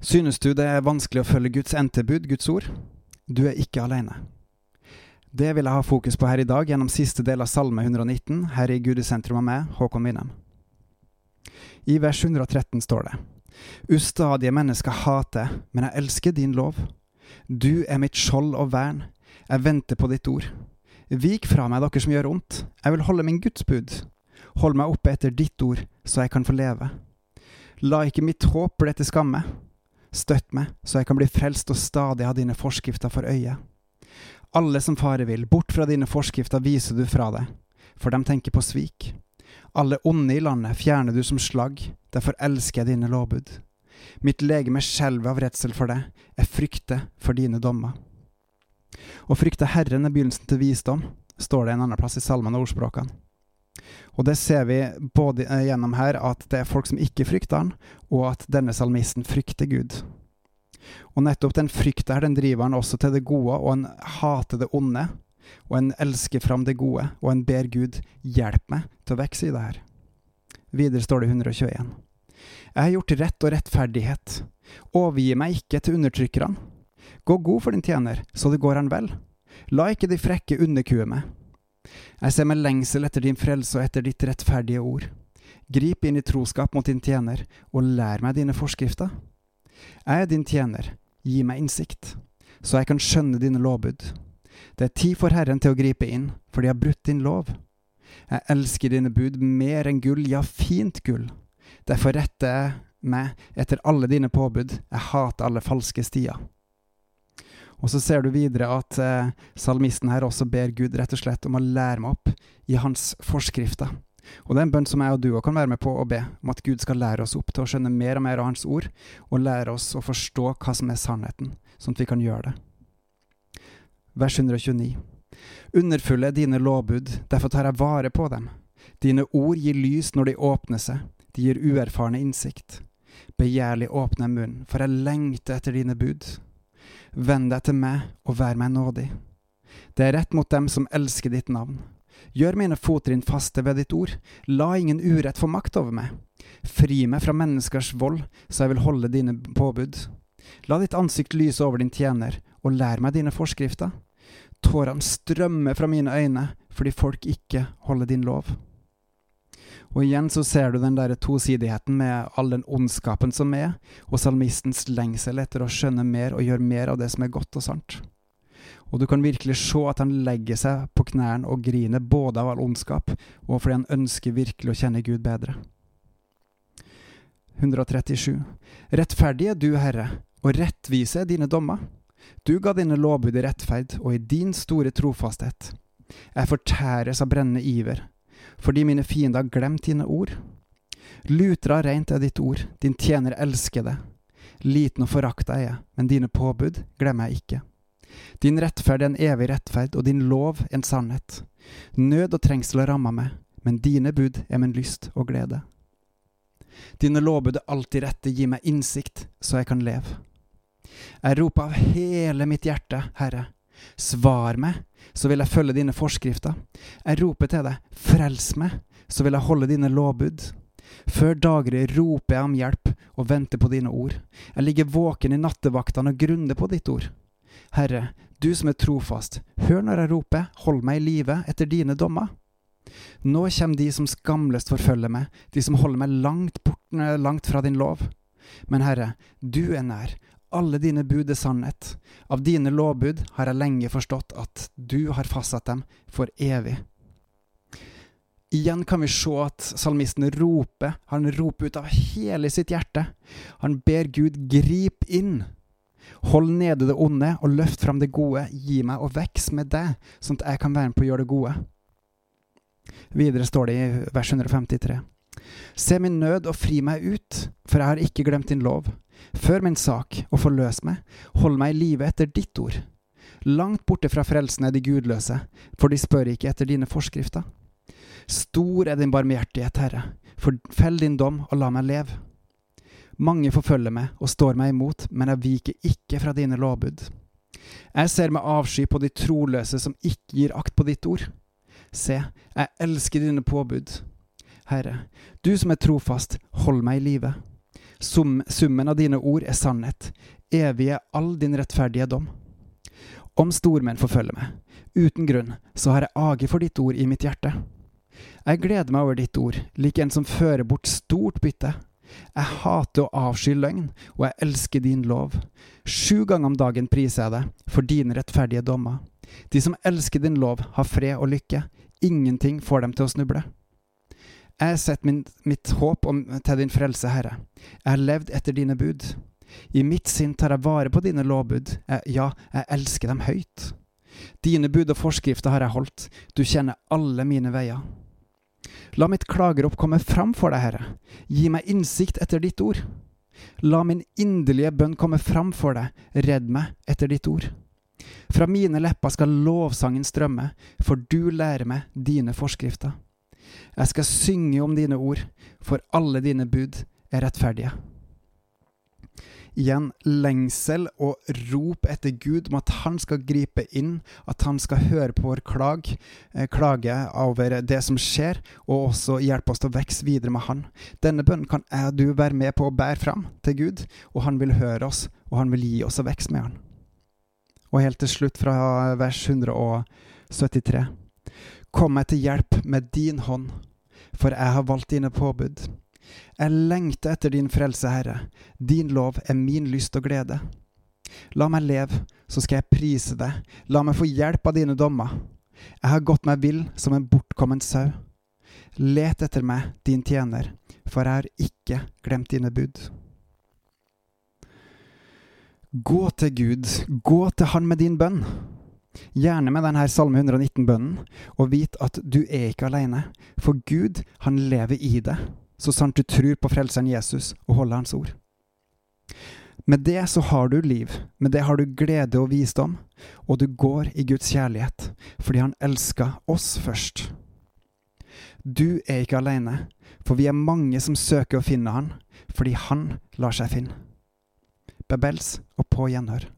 Synes du det er vanskelig å følge Guds entebud, Guds ord? Du er ikke alene. Det vil jeg ha fokus på her i dag gjennom siste del av Salme 119 her i Gud i sentrum av meg, Håkon Winnem. I vers 113 står det Ustadige mennesker hater, men jeg elsker din lov. Du er mitt skjold og vern, jeg venter på ditt ord. Vik fra meg dere som gjør ondt, jeg vil holde min Guds bud. Hold meg oppe etter ditt ord, så jeg kan få leve. La ikke mitt håp bli til skamme. Støtt meg, så jeg kan bli frelst og stadig ha dine forskrifter for øye. Alle som fare vil, bort fra dine forskrifter viser du fra deg, for de tenker på svik. Alle onde i landet fjerner du som slagg, derfor elsker jeg dine lovbud. Mitt legeme skjelver av redsel for deg, jeg frykter for dine dommer. Å frykte Herren er begynnelsen til visdom, står det en annen plass i salmen og ordspråkene. Og det ser vi både eh, gjennom her at det er folk som ikke frykter han, og at denne salmisten frykter Gud. Og nettopp den frykta her, den driver han også til det gode, og han hater det onde. Og en elsker fram det gode, og en ber Gud hjelp meg til å vokse i det her. Videre står det 121. Jeg har gjort rett og rettferdighet. Overgi meg ikke til undertrykkerne. Gå god for din tjener, så det går han vel. La ikke de frekke underkue meg. Jeg ser med lengsel etter din frelse og etter ditt rettferdige ord. Grip inn i troskap mot din tjener, og lær meg dine forskrifter. Jeg er din tjener, gi meg innsikt, så jeg kan skjønne dine lovbud. Det er tid for Herren til å gripe inn, for de har brutt din lov. Jeg elsker dine bud mer enn gull, ja, fint gull. Derfor retter jeg meg etter alle dine påbud, jeg hater alle falske stier. Og så ser du videre at eh, salmisten her også ber Gud rett og slett om å lære meg opp i hans forskrifter. Og det er en bønn som jeg og du òg kan være med på å be, om at Gud skal lære oss opp til å skjønne mer og mer av Hans ord, og lære oss å forstå hva som er sannheten, sånn at vi kan gjøre det. Vers 129. Underfulle er dine lovbud, derfor tar jeg vare på dem. Dine ord gir lys når de åpner seg, de gir uerfarne innsikt. Begjærlig åpner jeg munnen, for jeg lengter etter dine bud. Vend deg til meg og vær meg nådig. Det er rett mot dem som elsker ditt navn. Gjør mine fottrinn faste ved ditt ord, la ingen urett få makt over meg. Fri meg fra menneskers vold, så jeg vil holde dine påbud. La ditt ansikt lyse over din tjener, og lær meg dine forskrifter. Tårene strømmer fra mine øyne fordi folk ikke holder din lov. Og igjen så ser du den der tosidigheten med all den ondskapen som er, og salmistens lengsel etter å skjønne mer og gjøre mer av det som er godt og sant. Og du kan virkelig se at han legger seg på knærne og griner både av all ondskap, og fordi han ønsker virkelig å kjenne Gud bedre. 137. Rettferdig er du, Herre, og rettvise er dine dommer. Du ga dine lovbud i rettferd, og i din store trofasthet. Jeg fortæres av brennende iver, fordi mine fiender har glemt dine ord. Lutra reint er ditt ord, din tjener elsker det. Liten og forakta er jeg, men dine påbud glemmer jeg ikke. Din rettferd er en evig rettferd, og din lov en sannhet. Nød og trengsel har ramma meg, men dine bud er min lyst og glede. Dine lovbud er alltid rette, gi meg innsikt, så jeg kan leve. Jeg roper av hele mitt hjerte, Herre, Svar meg, så vil jeg følge dine forskrifter. Jeg roper til deg, frels meg, så vil jeg holde dine lovbud. Før daggry roper jeg om hjelp og venter på dine ord. Jeg ligger våken i nattevaktene og grunner på ditt ord. Herre, du som er trofast, hør når jeg roper, hold meg i live etter dine dommer. Nå kommer de som skamløst forfølger meg, de som holder meg langt bort, langt fra din lov. Men Herre, du er nær, alle dine bud er sannhet. Av dine lovbud har jeg lenge forstått at du har fastsatt dem for evig. Igjen kan vi se at salmisten roper, han roper ut av hele sitt hjerte. Han ber Gud grip inn. Hold nede det onde og løft fram det gode, gi meg og veks med deg, sånn at jeg kan være med på å gjøre det gode. Videre står det i vers 153. Se min nød og fri meg ut, for jeg har ikke glemt din lov. Før min sak og forløs meg, hold meg i live etter ditt ord. Langt borte fra frelsen er de gudløse, for de spør ikke etter dine forskrifter. Stor er din barmhjertighet, Herre, for fell din dom og la meg leve. Mange forfølger meg og står meg imot, men jeg viker ikke fra dine lovbud. Jeg ser med avsky på de troløse som ikke gir akt på ditt ord. Se, jeg elsker dine påbud. Herre, du som er trofast, hold meg i live. Sum, summen av dine ord er sannhet. Evig er all din rettferdige dom. Om stormenn forfølger meg, uten grunn, så har jeg age for ditt ord i mitt hjerte. Jeg gleder meg over ditt ord, lik en som fører bort stort bytte. Jeg hater å avsky løgn, og jeg elsker din lov. Sju ganger om dagen priser jeg deg for dine rettferdige dommer. De som elsker din lov, har fred og lykke. Ingenting får dem til å snuble. Jeg setter mitt håp om, til din frelse, Herre. Jeg har levd etter dine bud. I mitt sinn tar jeg vare på dine lovbud. Jeg, ja, jeg elsker dem høyt. Dine bud og forskrifter har jeg holdt. Du kjenner alle mine veier. La mitt klagerop komme fram for deg, Herre. Gi meg innsikt etter ditt ord. La min inderlige bønn komme fram for deg. Redd meg etter ditt ord. Fra mine lepper skal lovsangen strømme, for du lærer meg dine forskrifter. Jeg skal synge om dine ord, for alle dine bud er rettferdige igjen lengsel og rop etter Gud om at han skal gripe inn, at han skal høre på vår klag, eh, klage over det som skjer, og også hjelpe oss til å vokse videre med han. Denne bønnen kan jeg du være med på å bære fram til Gud, og han vil høre oss, og han vil gi oss å vokse med han. Og helt til slutt fra vers 173. Kom meg til hjelp med din hånd, for jeg har valgt dine påbud. Jeg lengter etter din frelse, Herre. Din lov er min lyst og glede. La meg leve, så skal jeg prise deg. La meg få hjelp av dine dommer. Jeg har gått meg vill som en bortkommen sau. Let etter meg, din tjener, for jeg har ikke glemt dine bud. Gå til Gud, gå til Han med din bønn. Gjerne med denne Salme 119-bønnen, og vit at du er ikke alene, for Gud, han lever i deg så sant du tror på Frelseren Jesus og holder Hans ord. Med det så har du liv, med det har du glede og visdom, og du går i Guds kjærlighet, fordi Han elska oss først. Du er ikke alene, for vi er mange som søker å finne Han, fordi Han lar seg finne. Bebels og på gjenhør.